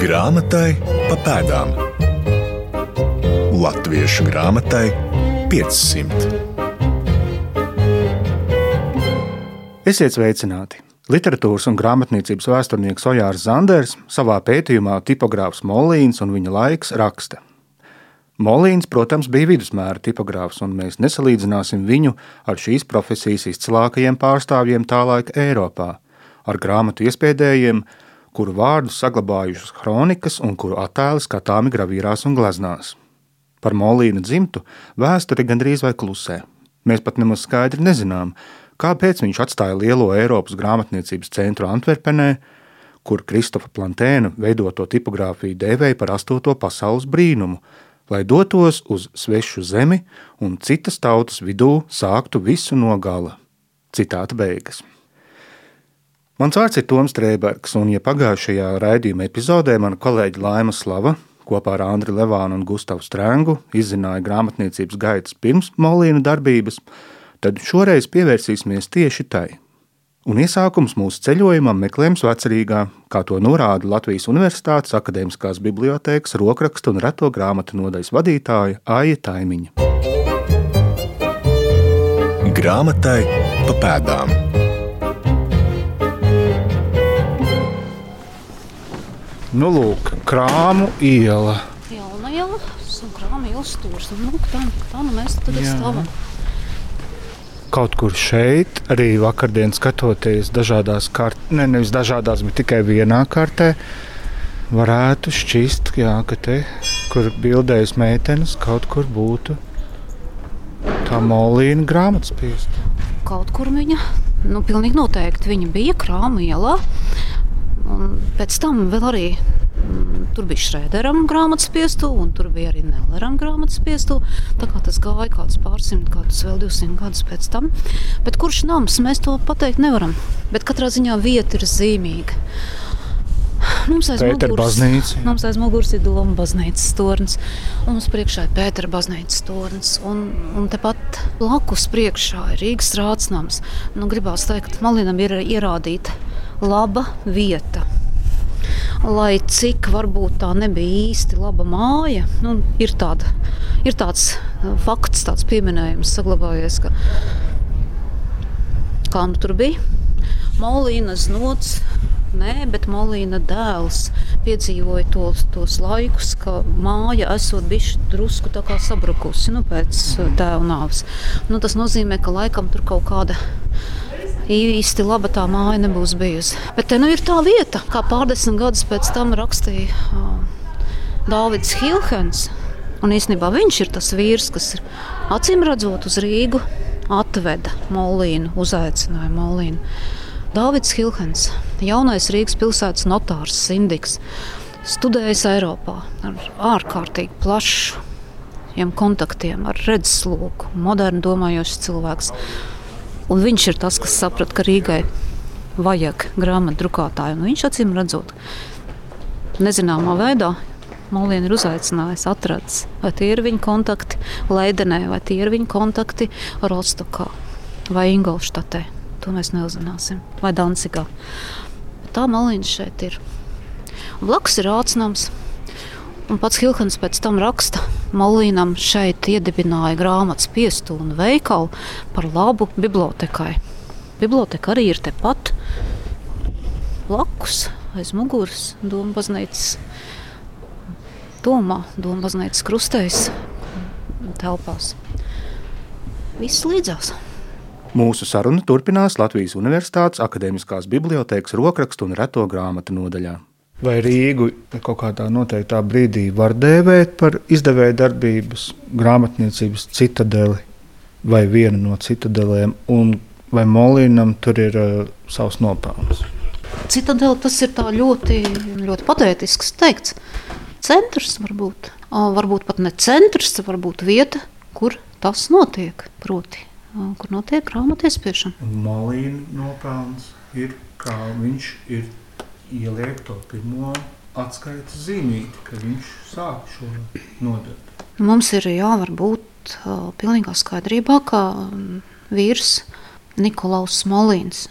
Grāmatai pa pēdām. Latviešu grāmatai 500. Esiet sveicināti! Literatūras un grāmatniecības vēsturnieks Ojārs Zanders savā pētījumā tipogrāfs Molīns un viņa laiks raksta. Molīns, protams, bija vidusmēra tipogrāfs, un mēs nesalīdzināsim viņu ar šīs profesijas izcilākajiem pārstāvjiem tā laika Eiropā, ar grāmatu iespējējiem, kuru vārdus saglabājušas kronikas un kuru attēli skatāmi gravīrās un gleznās. Par Molīna dzimtu vēsture gandrīz vai klusē. Mēs pat nemaz skaidri nezinām, kāpēc viņš atstāja lielo Eiropas grāmatniecības centru Antverpenē, kur Kristofa Plantēna veidoto tipogrāfiju dēvēja par astoto pasaules brīnumu, lai dotos uz svešu zemi un citas tautas vidū sāktu visu no gala. Citāta beigas. Mans vārds ir Toms Strēbergs, un ja pagājušajā raidījuma epizodē mana kolēģa Laima Slava kopā ar Andriu Levānu un Gustavu Strēngu izzināja grāmatniecības gaitas pirms Molīna darbības, tad šoreiz pievērsīsimies tieši tai – Un iesākums mūsu ceļojumam meklējums vecerīgā, kā to norāda Latvijas Universitātes Akademiskās bibliotēkas rokrakstu un reto grāmatu nodaļas vadītāja Aija Taimiņa. Grāmatai pa pēdām. Nu, lūk, krāmu iela. Jauna iela, un krāma ielas stūrs. Nu, tā, tā nu mēs tagad Jā. stāvam. Kaut kur šeit, arī vakardien skatoties dažādās kārtās, ne, nevis dažādās, bet tikai vienā kārtē, varētu šķist, jā, ka te, kur bildējas meitenes, kaut kur būtu tā molīna grāmatas piesta. Kaut kur viņa, nu, pilnīgi noteikti viņa bija krāma ielā. Un pēc tam vēl arī mm, tur bija Šrēderam grāmatas piestu, un tur bija arī Nelleram grāmatas piestu. Tā kā tas gāja kāds pārsimt gadus, vēl 200 gadus pēc tam. Bet kurš nams, mēs to pateikt nevaram. Bet katrā ziņā vieta ir zīmīga. Mums aiz muguras-. Mums aiz muguras ir Doma baznīcas tornis, un mums priekšā ir Pētera baznīcas tornis. Un, un tepat blakus priekšā ir Rīgas rādsnams. Nu, gribās teikt, Malinam ir ierādīta laba vieta. Lai cik varbūt tā nebija īsti laba māja, nu, ir, tāda, ir tāds uh, fakts, tāds pieminējums saglabājies, ka kā nu tur bija. Molīnas nots, nē, bet Molīna dēls piedzīvoja tos, tos laikus, ka māja esot bijusi drusku sabrukusi nu, pēc uh, tēva nāves. Nu, tas nozīmē, ka laikam tur kaut kāda īsti laba tā māja nebūs bijusi. Bet te nu ir tā vieta, kā pārdesmit gadus pēc tam rakstīja uh, Dārvids Hilhens. Un īstenībā viņš ir tas vīrs, kas ir acīm redzot uz Rīgu, atveda Molīnu, uzaicināja Molīnu. Dārvids Hilhens, jaunais Rīgas pilsētas notārs, sindiks, studējis Eiropā ar ārkārtīgi plašiem kontaktiem, ar redzesloku, modernu domājošs cilvēks. Un viņš ir tas, kas saprata, ka Rīgai vajag grāmatu drukātāju. Un viņš acīm redzot, nezināmā veidā Molīna ir uzaicinājis, atradzis, vai tie ir viņa kontakti Leidenē, vai tie ir viņa kontakti Rostokā vai Ingolštatē. To mēs neuzzināsim. Vai Dancigā. Bet tā malīna šeit ir. Blakus ir ācinājums. Un pats Hilkans pēc tam raksta, Malīnam šeit iedibināja grāmatas piestu un veikalu par labu bibliotekai. Biblioteka arī ir tepat blakus, aiz muguras, Doma baznīcas. Domā, Doma baznīcas krustējas telpās. Viss līdzās. Mūsu saruna turpinās Latvijas Universitātes Akademiskās bibliotēkas rokrakstu un reto grāmatu nodaļā. Vai Rīgu kaut kādā noteiktā brīdī var dēvēt par izdevēja darbības grāmatniecības citadeli vai vienu no citadelēm, un vai Molīnam tur ir uh, savs nopelns? Citadela tas ir tā ļoti, ļoti patētisks teikts. Centrs varbūt, Ā, varbūt pat ne centrs, varbūt vieta, kur tas notiek. Proti, ā, kur notiek grāmatu iespiešana. Molīna nopelns ir, kā viņš ir ieliek to pirmo atskaites zīmīti, ka viņš sāk šo nodaļu. Mums ir jābūt pilnīgā skaidrībā, ka mm, vīrs Nikolaus Molīns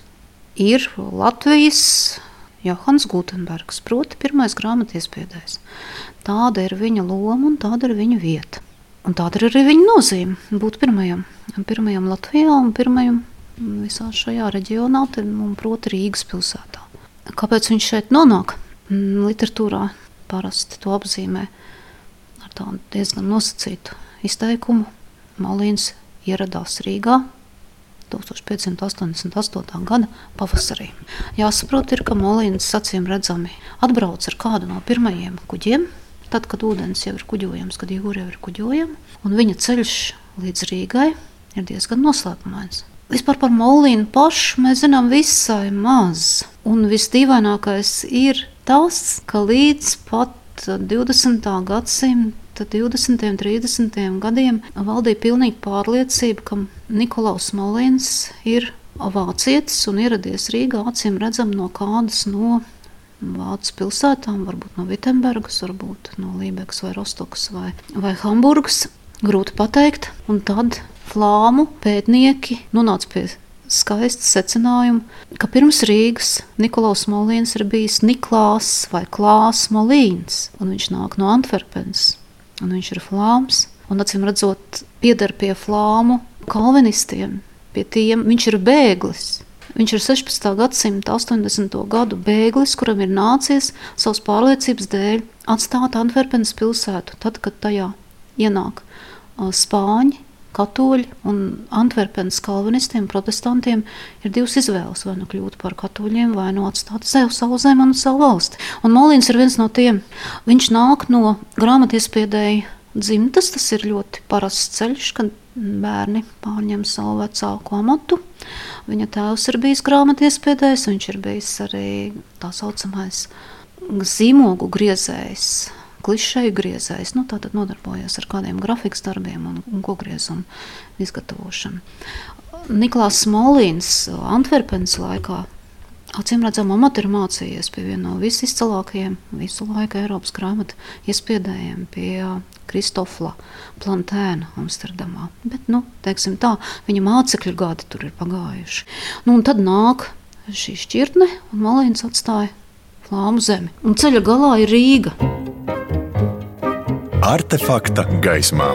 ir Latvijas Johans Gutenbergs, proti, pirmais grāmatiespēdējs. Tāda ir viņa loma un tāda ir viņa vieta. Un tāda ir arī viņa nozīme būt pirmajam, pirmajam Latvijā un pirmajam visā šajā reģionā, un proti Rīgas pilsētā. Kāpēc viņš šeit nonāk? Mm, literatūrā parasti to apzīmē ar tādu diezgan nosacītu izteikumu. Malīns ieradās Rīgā 1588. gada pavasarī. Jāsaprot, ir, ka Molīns acīm redzami atbrauc ar kādu no pirmajiem kuģiem, tad, kad ūdens jau ir kuģojams, kad jūra jau ir kuģojama, un viņa ceļš līdz Rīgai ir diezgan noslēpumains. Vispār par Molīnu pašu mēs zinām visai maz. Un visdīvainākais ir tas, ka līdz pat 20. gadsimta 20. un 30. gadiem valdīja pilnīga pārliecība, ka Nikolaus Malins ir vācietis un ieradies Rīgā acīm redzam no kādas no Vācijas pilsētām, varbūt no Vitsenburgas, varbūt no Lībekas vai Rostokas vai, vai Hamburgas. Grūti pateikt, un tad flāmu pētnieki nonāca pie skaists secinājums, ka pirms Rīgas Nikolaus Molīns ir bijis Niklās vai Klās Molīns, un viņš nāk no Antverpenes un viņš ir flāms. Un, acīm redzot, pieder pie flāmu kalvinistiem. Pie tiem viņš ir bēglis. Viņš ir 16. gadsimta 80. gadu bēglis, kuram ir nācies savas pārliecības dēļ atstāt Antverpenes pilsētu, tad, kad tajā ienāk spāņi, katoļi un Antverpenes kalvinistiem, protestantiem ir divas izvēles. Vai nu kļūt par katoļiem, vai nu atstāt sev, savu zemi un savu valsti. Un Molīns ir viens no tiem. Viņš nāk no grāmatiespēdēja dzimtas. Tas ir ļoti parasts ceļš, kad bērni pārņem savu vecāku amatu. Viņa tēvs ir bijis grāmatiespēdējs, viņš ir bijis arī tā saucamais zīmogu griezējs klišeju griezējs. Nu, Tātad nodarbojas ar kādiem grafikas darbiem un, un kogriezumu izgatavošanu. Niklās Smolīns Antverpenes laikā Acīm redzam, amats ir mācījies pie viena no visizcilākajiem visu laiku Eiropas grāmatu iespiedējiem, pie Kristofla Plantēna Amsterdamā. Bet, nu, teiksim tā, viņa mācekļu gadi tur ir pagājuši. Nu, un tad nāk šī šķirtne, un Malīns atstāja Flāmu zemi. Un ceļa galā ir Rīga. Artefakta gaismā.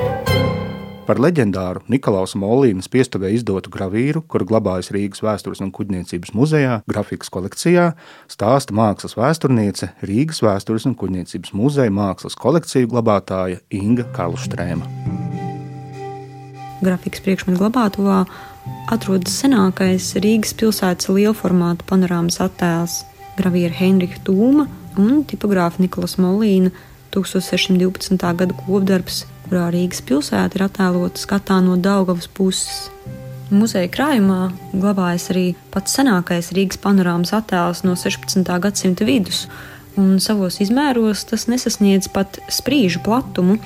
Par leģendāru Nikolausa Molīnas piestuvē izdotu gravīru, kuru glabājas Rīgas vēstures un kuģniecības muzejā, grafikas kolekcijā, stāsta mākslas vēsturniece Rīgas vēstures un kuģniecības muzeja mākslas kolekciju glabātāja Inga Karlštrēma. Grafikas priekšmetu glabātuvā atrodas senākais Rīgas pilsētas lielformāta panorāmas attēls, gravīra Heinricha Tūma un tipogrāfa Nikolas Molīna 1612. gada kopdarbs, kurā Rīgas pilsēta ir attēlota skatā no Daugavas puses. Muzeja krājumā glabājas arī pats senākais Rīgas panorāmas attēls no 16. gadsimta vidus, un savos izmēros tas nesasniedz pat sprīžu platumu.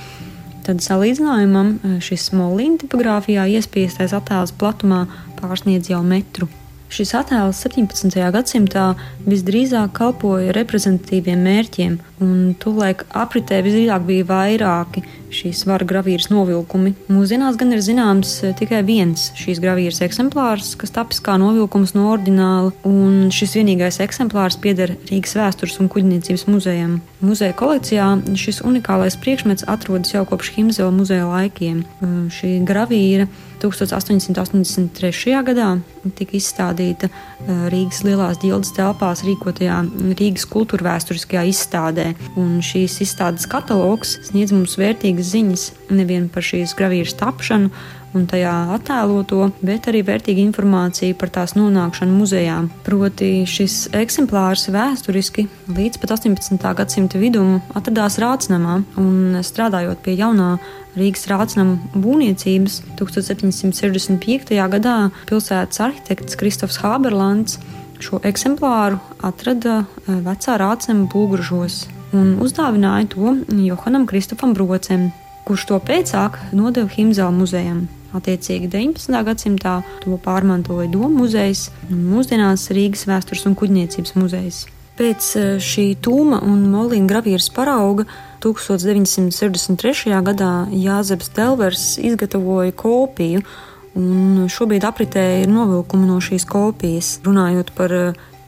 Tad salīdzinājumam šis molīna tipogrāfijā iespiestais attēls platumā pārsniedz jau metru. Šis attēls 17. gadsimtā visdrīzāk kalpoja reprezentatīviem mērķiem, un tolaik apritē visdrīzāk bija vairāki šīs svara gravīras novilkumi. Mūsdienās gan ir zināms eh, tikai viens šīs gravīras eksemplārs, kas tapis kā novilkums no ordināla, un šis vienīgais eksemplārs pieder Rīgas vēstures un kuģniecības muzejam. Muzeja kolekcijā šis unikālais priekšmets atrodas jau kopš Himzela muzeja laikiem. Šī gravīra 1883. gadā tika izstādīta Rīgas lielās ģildes telpās rīkotajā Rīgas kultūra vēsturiskajā izstādē. Un šīs izstādes katalogs sniedz mums vērtīgas ziņas nevien par šīs gravīras tapšanu, un tajā attēloto, bet arī vērtīga informācija par tās nonākšanu muzejā. Proti šis eksemplārs vēsturiski līdz pat 18. gadsimta vidum atradās Rācnamā un strādājot pie jaunā Rīgas rācinām būvniecības 1765. gadā pilsētas arhitekts Kristofs Hāberlands šo eksemplāru atrada eh, vecā rācinām Bulgružos un uzdāvināja to Johanam Kristofam Brocem, kurš to pēcāk nodeva Himzela muzejam. Attiecīgi 19. gadsimtā to pārmantoja Doma muzejs un mūsdienās Rīgas vēstures un kuģniecības muzejs. Pēc eh, šī tūma un molīna gravīras parauga 1963. gadā Jāzeps Delvers izgatavoja kopiju, un šobrīd apritē ir novilkumi no šīs kopijas. Runājot par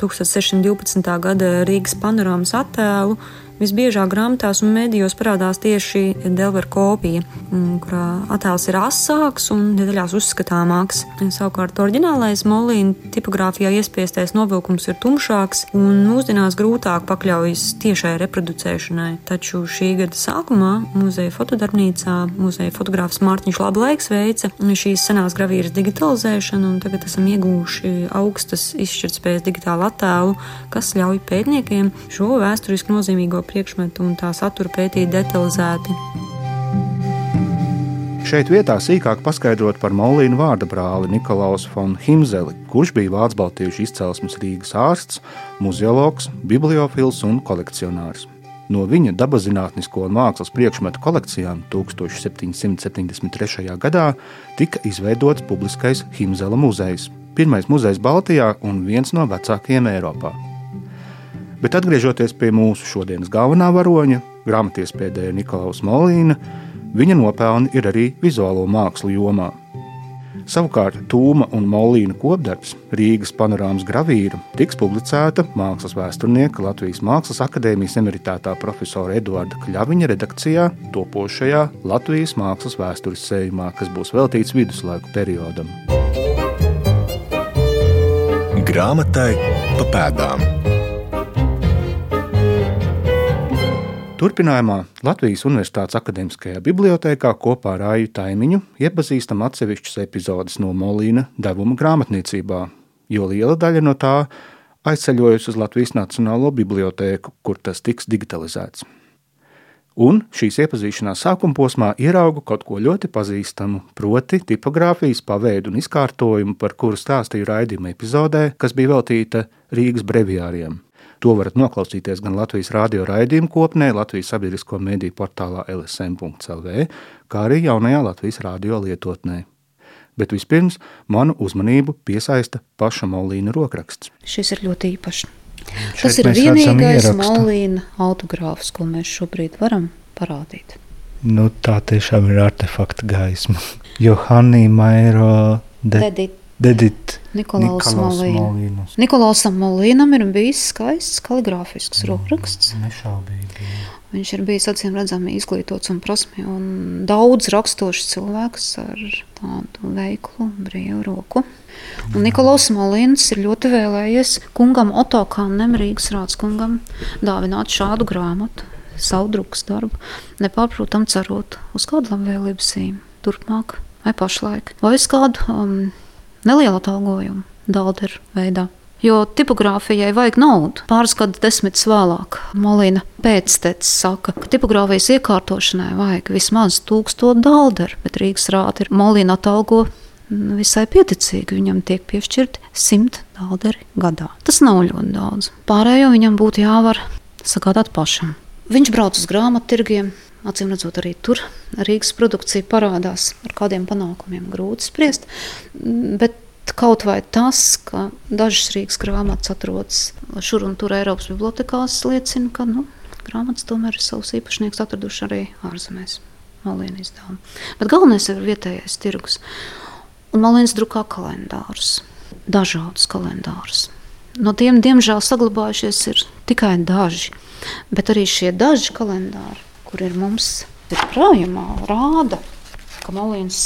1612. gada Rīgas panorāmas attēlu Visbiežāk grāmatās un medijos parādās tieši Delvera kopija, mm, kurā attēls ir asāks un detaļās uzskatāmāks. Savukārt, oriģinālais molīna tipogrāfijā iespiestais novilkums ir tumšāks un mūsdienās grūtāk pakļaujas tiešai reproducēšanai. Taču šī gada sākumā muzeja fotodarbnīcā muzeja fotogrāfs Mārtiņš Lablaiks veica šīs senās gravīras digitalizēšanu, un tagad esam ieguvuši augstas izšķirtspējas digitālu attēlu, kas ļauj pētniekiem šo vēsturiski nozīmīgo priekšmetu un tā satura pētīt detalizēti. Šeit vietā sīkāk paskaidrot par Molīnu vārda brāli Nikolaus von Himzeli, kurš bija Vācu baltiešu izcelsmes Rīgas ārsts, muzeologs, bibliofils un kolekcionārs. No viņa dabaszinātnisko un mākslas priekšmetu kolekcijām 1773. gadā tika izveidots publiskais Himzela muzejs, pirmais muzejs Baltijā un viens no vecākajiem Eiropā. Bet atgriežoties pie mūsu šodienas galvenā varoņa, grāmatiespēdēja Niklaus Molīna, viņa nopelni ir arī vizuālo mākslu jomā. Savukārt Tūma un Molīna kopdarbs Rīgas panorāmas gravīra tiks publicēta mākslas vēsturnieka Latvijas Mākslas akadēmijas emeritētā profesora Eduarda Kļaviņa redakcijā topošajā Latvijas mākslas vēstures sējumā, kas būs veltīts viduslaiku periodam. Grāmatai pa pēdām. Turpinājumā Latvijas Universitātes Akademiskajā bibliotekā kopā ar Aiju Taimiņu iepazīstam atsevišķas epizodes no Molīna devuma grāmatniecībā, jo liela daļa no tā aizceļojusi uz Latvijas Nacionālo bibliotēku, kur tas tiks digitalizēts. Un šīs iepazīšanās sākuma posmā ieraugu kaut ko ļoti pazīstamu, proti, tipogrāfijas paveidu un izkārtojumu, par kuru stāstīju raidījuma epizodē, kas bija veltīta Rīgas breviāriem. To varat noklausīties gan Latvijas rādio raidījuma kopnē, Latvijas sabiedrisko mediju portālā LSM.CLV, kā arī jaunajā Latvijas rādio lietotnē. Bet vispirms manu uzmanību piesaista paša Molīna rokraksts. Šis ir ļoti īpašs. Šeit Tas ir vienīgais Molīna autogrāfs, ko mēs šobrīd varam parādīt. Nu, tā tiešām ir artefakta gaisma. Johannī Mairo de... Dedit Dedit. Nikolaus Molīnus. Nikolausam Molīnam ir bijis skaists kaligrāfisks rokraksts. Nešaubīgi. Viņš ir bijis acīm redzami izglītots un prasmi un daudz rakstošs cilvēks ar tādu veiklu, brīvu roku. Un Nikolaus Molīns ir ļoti vēlējies kungam Oto Kannem, Rīgas rādskungam, dāvināt šādu grāmatu, savu drukas darbu, nepārprotam cerot uz kādu labvēlības sīm turpmāk vai pašlaik, vai uz kādu um, nelielu atalgojumu Dalderu veidā. Jo tipogrāfijai vajag naudu. Pāris gadu desmitus vēlāk Molīna pēctecis saka, ka tipogrāfijas iekārtošanai vajag vismaz tūkstošu dalderu, bet Rīgas rāta ir Molīna atalgo visai pieticīgi. Viņam tiek piešķirti simt dalderi gadā. Tas nav ļoti daudz. Pārējo viņam būtu jāvar sagādāt pašam. Viņš brauc uz grāmatu tirgiem, Acīm redzot, arī tur Rīgas produkcija parādās ar kādiem panākumiem. Grūti spriest, bet kaut vai tas, ka dažas Rīgas grāmatas atrodas šur un tur Eiropas bibliotekās, liecina, ka nu, grāmatas tomēr ir savus īpašniekus atraduši arī ārzemēs. Malīna izdevuma. Bet galvenais ir vietējais tirgus. Un Malīns drukā kalendārus, dažādus kalendārus. No tiem, diemžēl, saglabājušies tikai daži, bet arī šie daži kalendāri kur ir mums ir krājumā, rāda, ka Malīns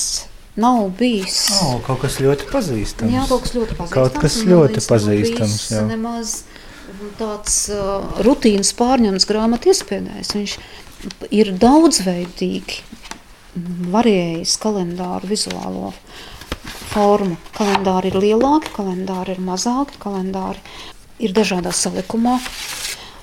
nav bijis. Oh, kaut kas ļoti pazīstams. Jā, kaut kas ļoti pazīstams. Kaut kas ļoti pazīstams. Jā. Nemaz tāds uh, rutīnas pārņemts grāmatu iespējams. Viņš ir daudzveidīgi variējis kalendāru vizuālo formu. Kalendāri ir lielāki, kalendāri ir mazāki, kalendāri ir dažādā salikumā.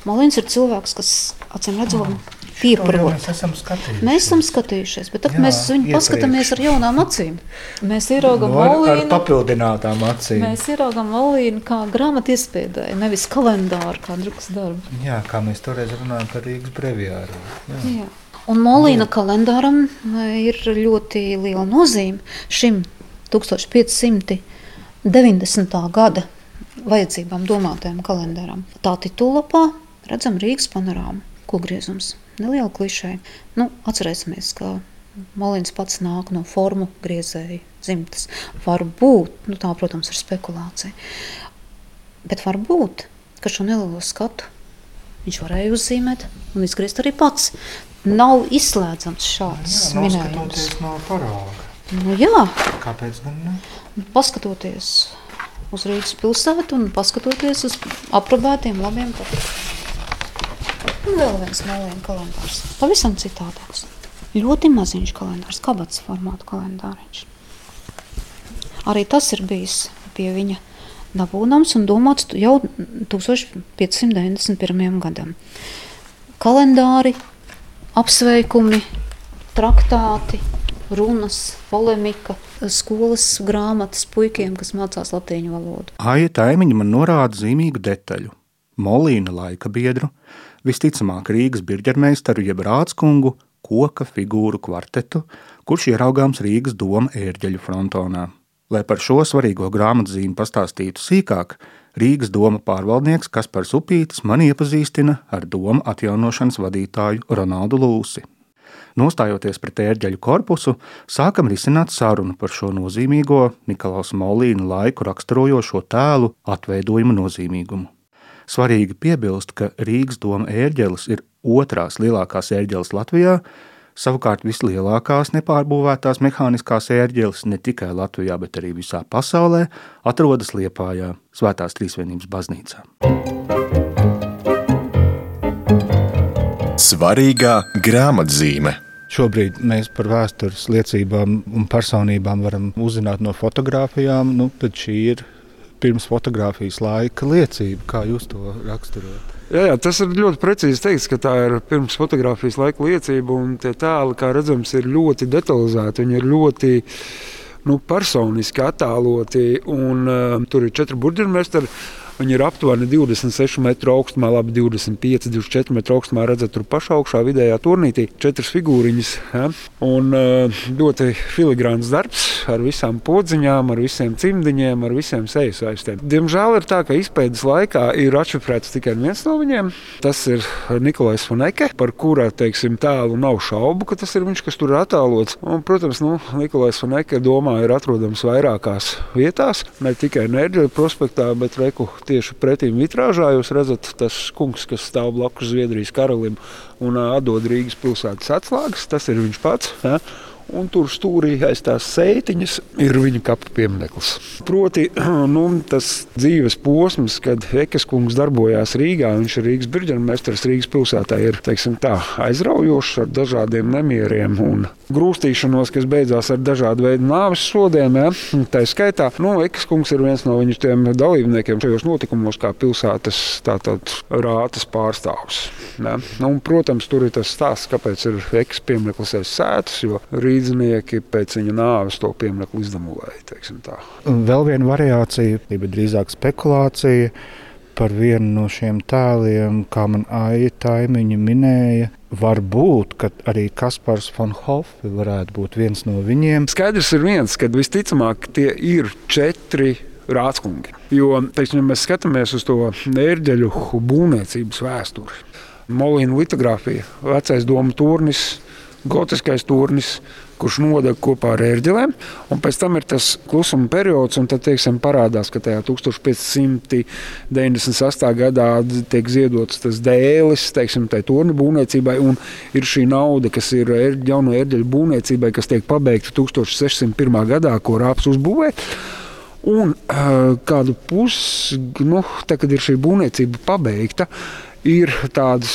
Malins ir cilvēks, kas acīm redzot, pieprot. Mēs esam skatījušies. Mēs esam skatījušies, bet tad Jā, mēs viņu paskatāmies ar jaunām acīm. Mēs ieraugam no, Molīnu. Ar papildinātām acīm. Mēs ieraugam Molīnu kā grāmatu iespēdēju, nevis kalendāru kā drukas darbu. Jā, kā mēs toreiz runājam par Rīgas breviāru. Jā. Jā. Un Molīna kalendāram e, ir ļoti liela nozīme šim 1590. gada vajadzībām domātajam kalendāram. Tā titulapā redzam Rīgas panorāmu, ko griezums neliela klišē. Nu, atcerēsimies, ka Malins pats nāk no formu griezēju dzimtas. Varbūt, nu tā, protams, ir spekulācija. Bet varbūt, ka šo nelielo skatu viņš varēja uzzīmēt un izgriezt arī pats. Nav izslēdzams šāds minējums. no parauga. Nu, jā, Kāpēc gan ne? paskatoties uz Rīgas pilsētu un paskatoties uz aprobētiem labiem patīk. Un vēl viens nolēma kalendārs. Pavisam citādāks. Ļoti maziņš kalendārs, kabatas formāta kalendāriņš. Arī tas ir bijis pie viņa dabūnams un domāts jau 1591. gadam. Kalendāri, apsveikumi, traktāti, runas, polemika, skolas grāmatas puikiem, kas mācās latīņu valodu. Aija Taimiņa man norāda zīmīgu detaļu. Molīna laika biedru, visticamāk Rīgas birģermeistaru jeb rādskungu, koka figūru kvartetu, kurš ieraugāms Rīgas doma ērģeļu frontonā. Lai par šo svarīgo grāmatzīmi pastāstītu sīkāk, Rīgas doma pārvaldnieks Kaspars Upītis man iepazīstina ar doma atjaunošanas vadītāju Ronaldu Lūsi. Nostājoties pret ērģeļu korpusu, sākam risināt sarunu par šo nozīmīgo Niklaus Molīna laiku raksturojošo tēlu atveidojumu nozīmīgumu. Svarīgi piebilst, ka Rīgas doma ērģelis ir otrās lielākās ērģelis Latvijā, savukārt vislielākās nepārbūvētās mehāniskās ērģeles ne tikai Latvijā, bet arī visā pasaulē atrodas Liepājā, Svētās Trīsvienības baznīcā. Svarīgā grāmatzīme. Šobrīd mēs par vēstures liecībām un personībām varam uzzināt no fotografijām, nu, bet šī ir pirms fotografijas laika liecība. Kā jūs to raksturojat? Jā, jā, tas ir ļoti precīzi teikts, ka tā ir pirms fotografijas laika liecība. Tie tēli, kā redzams, ir ļoti detalizēti. Viņi ir ļoti nu, personiski attēloti. Un, uh, tur ir četri burbuļsakti. Viņi ir aptuveni 26 metru augstumā, labi 25, 24 metru augstumā. Redzat, tur pašā augšā vidējā turnītī četras figūriņas. Ja? Un uh, ļoti filigrāns darbs ar visām podziņām, ar visiem cimdiņiem, ar visiem sejas saistēm. Diemžēl ir tā, ka izpētes laikā ir atšifrēts tikai viens no viņiem. Tas ir Nikolais Foneke, par kura teiksim, tēlu nav šaubu, ka tas ir viņš, kas tur ir attēlots. Un, protams, nu, Nikolais Foneke domā ir atrodams vairākās vietās, ne tikai Nērģeļa prospektā, bet Reku tieši pretim vitrāžā jūs redzat, tas kungs, kas stāv blakus Zviedrijas karalim un atdod Rīgas pilsētas atslēgas. Tas ir viņš pats. Ja? Un tur stūrī aiz tās sētiņas ir viņa kapa piemineklis. Proti, nu, tas dzīves posms, kad Ekas kungs darbojās Rīgā, viņš ir Rīgas birģermeistars Rīgas pilsētā, ir teiksim, tā, aizraujošs ar dažādiem nemieriem un grūstīšanos, kas beidzās ar dažādu veidu nāves sodiem. Ja? Tā skaitā, nu, Ekas kungs ir viens no viņu dalībniekiem šajos notikumos, kā pilsētas tātad, rātas pārstāvs. Ja? Nu, un, protams, tur ir tas stāsts, kāpēc ir Ekas piemineklis aiz sētas, jo rīznieki pēc viņa nāves to pieminiektu izdemolēja. Vēl viena variācija, bet drīzāk spekulācija par vienu no šiem tēliem, kā man Aija Taimiņa minēja. Varbūt arī Kaspars Fonhofe varētu būt viens no viņiem. Skaidrs ir viens, ka visticamāk tie ir četri rādskungi. Jo, teiksim, ja mēs skatāmies uz to ērģeļu būvniecības vēsturi, Molīna litogrāfija, vecais domu turnis, gotiskais turnis, kurš nodeg kopā ar ērģelēm. Pēc tam ir tas klusuma periods, un tad teiksim, parādās, ka tajā 1598. gadā tiek ziedots tas dēlis, teiksim, tai torņa būvniecībai, un ir šī nauda, kas ir jauno ērģeļu būvniecībai, kas tiek pabeigta 1601. gadā, ko rāps uzbūvē. Un kādu pusi, nu, tā, kad ir šī būvniecība pabeigta, ir tādas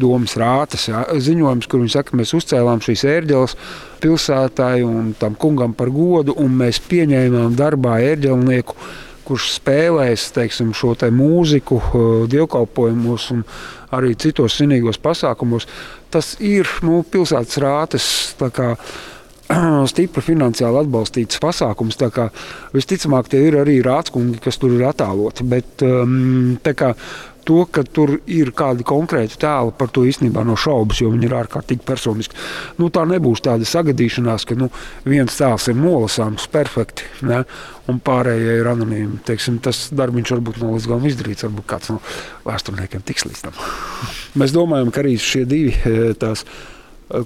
domas rātas. Jā. Ziņojums, kur viņi saka, mēs uzcēlām šīs ērģeles pilsētai un tam kungam par godu, un mēs pieņēmām darbā ērģelnieku, kurš spēlēs teiksim, šo te mūziku, dievkalpojumos un arī citos svinīgos pasākumos. Tas ir nu, pilsētas rātes stipri finansiāli atbalstīts pasākums. Visticamāk, tie ir arī rādskungi, kas tur ir attēloti. Bet, um, kā, to, ka tur ir kādi konkrēti tēli, par to īstenībā nav šaubas, jo viņi ir ārkārtīgi personiski. Nu, tā nebūs tāda sagadīšanās, ka nu, viens tēls ir nolasāms perfekti, ne? un pārējie ir anonīmi. Teiksim, tas darbs varbūt nav līdz galam izdarīts, varbūt kāds no vēsturniekiem tiks līdz tam. Mēs domājam, ka arī šie divi tās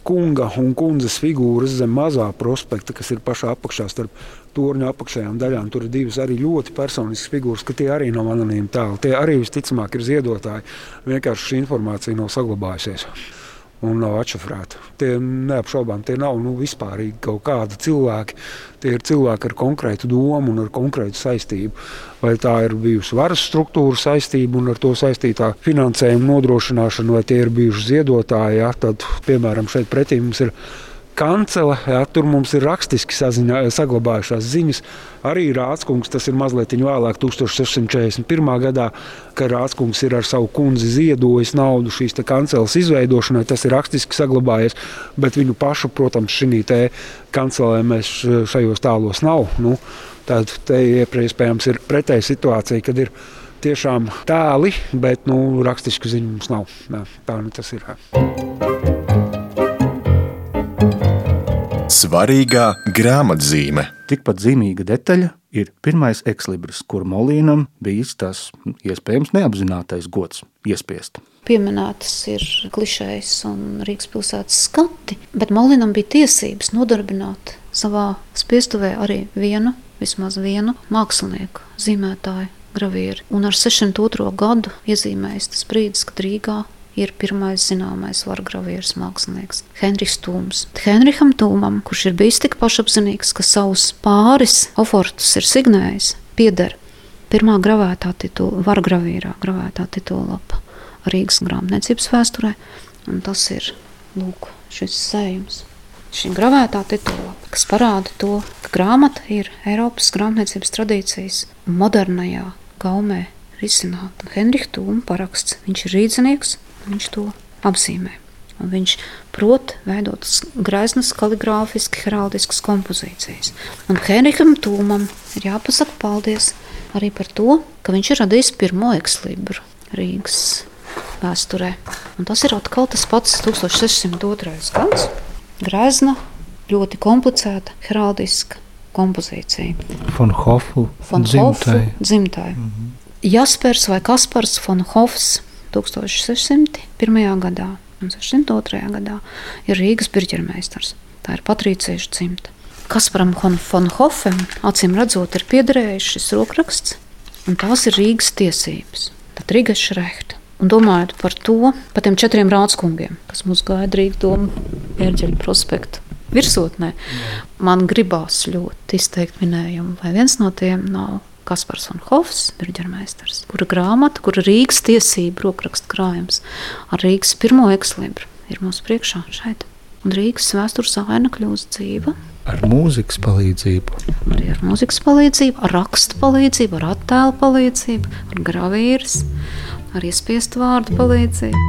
kunga un kundzes figūras zem mazā prospekta, kas ir pašā apakšā starp torņa apakšējām daļām. Tur ir divas arī ļoti personiskas figūras, ka tie arī nav anonīmi tēli. Tie arī visticamāk ir ziedotāji. Vienkārši šī informācija nav saglabājusies un nav atšifrēta. Tie neapšaubām tie nav nu, vispārīgi kaut kādi cilvēki. Tie ir cilvēki ar konkrētu domu un ar konkrētu saistību. Vai tā ir bijusi varas struktūra saistība un ar to saistītā finansējuma nodrošināšana, vai tie ir bijuši ziedotāji. Ja? Tad, piemēram, šeit pretī mums ir kancele, jā, tur mums ir rakstiski saziņā, saglabājušās ziņas. Arī Rādskungs, tas ir mazliet vēlāk, 1641. gadā, kad Rādskungs ir ar savu kundzi ziedojis naudu šīs kanceles izveidošanai. Tas ir rakstiski saglabājies, bet viņu pašu, protams, šī kancelē mēs šajos tālos nav. Nu, tad te iespējams ir pretēja situācija, kad ir tiešām tēli, bet nu, rakstisku ziņu mums nav. Jā, tā nu tas ir. Svarīgā grāmatzīme. Tikpat zīmīga detaļa ir pirmais ekslibris, kur Molīnam bijis tas iespējams neapzinātais gods iespiest. Pieminētas ir klišejas un Rīgas pilsētas skati, bet Molinam bija tiesības nodarbināt savā spiestuvē arī vienu, vismaz vienu mākslinieku, zīmētāju, gravieru. Un ar 602. gadu iezīmējas tas brīdis, kad Rīgā ir pirmais zināmais vargravieris mākslinieks Henrijs Tūms. Henrijam Tūmam, kurš ir bijis tik pašapziņīgs, ka savus pāris ofortus ir signējis, pieder pirmā gravētā titula, vargravīrā gravētā titula lapa Rīgas grāmatniecības vēsturē, un tas ir lūk, šis sējums. Šī gravētā titula, kas parāda to, ka grāmata ir Eiropas grāmatniecības tradīcijas modernajā gaumē risināta. Henriks Tūma paraksts, viņš ir rīznieks, Viņš to apzīmē. Un viņš prot veidot greiznas, kaligrāfiski, heraldiskas kompozīcijas. Un Henrikam Tūmam ir jāpasaka paldies arī par to, ka viņš ir radījis pirmo ekslibru Rīgas vēsturē. Un tas ir atkal tas pats 1602. gads. Grezna, ļoti komplicēta, heraldiska kompozīcija. Fonhofu dzimtai. Mm -hmm. Jaspers vai Kaspars Fonhofs 1601. gadā un 602. gadā ir Rīgas birģermeistars. Tā ir Patrīciešu dzimta. Kasparam Fonhofam acīm redzot ir piederējis šis rokraksts, un tās ir Rīgas tiesības. Tad Rīgas šrehta. Un domājot par to, par tiem četriem rādskungiem, kas mums gaida Rīgas domu ērģeļu prospektu virsotnē, man gribās ļoti izteikt minējumu, vai viens no tiem nav Kaspars un Hofs, birģermeistars, kura grāmata, kura Rīgas tiesība rokraksta krājums ar Rīgas pirmo ekslibru ir mūsu priekšā šeit. Un Rīgas vēstures aina kļūst dzīva. Ar mūzikas palīdzību. Arī ar mūzikas palīdzību, ar rakstu palīdzību, ar attēlu palīdzību, ar gravīras, ar iespiestu vārdu palīdzību.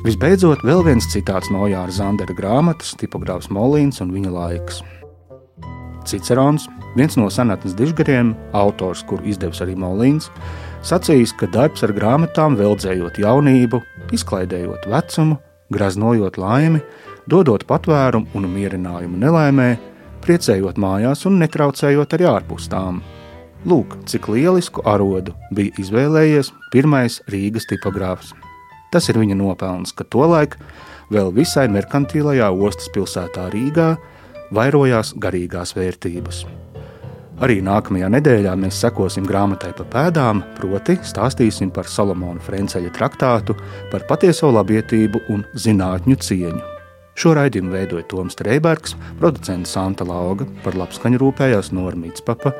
Visbeidzot, vēl viens citāts no Jāra Zandera grāmatas, tipogrāfs Molīns un viņa laiks. Cicerons, viens no senatnes dižgariem, autors, kuru izdevis arī Molīns, sacījis, ka darbs ar grāmatām veldzējot jaunību, izklaidējot vecumu, graznojot laimi, dodot patvērumu un mierinājumu nelaimē, priecējot mājās un netraucējot arī ārpus tām. Lūk, cik lielisku arodu bija izvēlējies pirmais Rīgas tipogrāfs. Tas ir viņa nopelns, ka tolaik vēl visai merkantīlajā ostas pilsētā Rīgā vairojās garīgās vērtības. Arī nākamajā nedēļā mēs sekosim grāmatai pa pēdām, proti, stāstīsim par Salamona Franceļa traktātu par patieso labietību un zinātņu cieņu. Šo raidījumu veidoja Toms Streibergs, producents Santa Lauga, par labskaņu rūpējās Normīts Papa,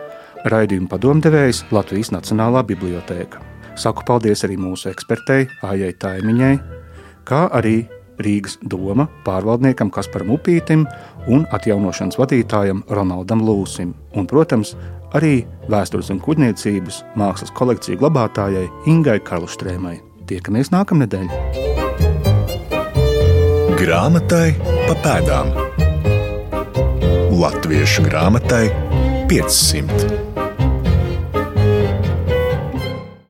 raidījuma padomdevējs Latvijas Nacionālā bibliotēka. Saku paldies arī mūsu ekspertei Ājai Taimiņai, kā arī Rīgas doma pārvaldniekam Kasparam Upītim un atjaunošanas vadītājam Ronaldam Lūsim, un, protams, arī vēstures un kuģniecības mākslas kolekciju glabātājai Ingai Karlštrēmai. Tiekamies nākamnedēļ! Grāmatai pa pēdām Latviešu grāmatai 500.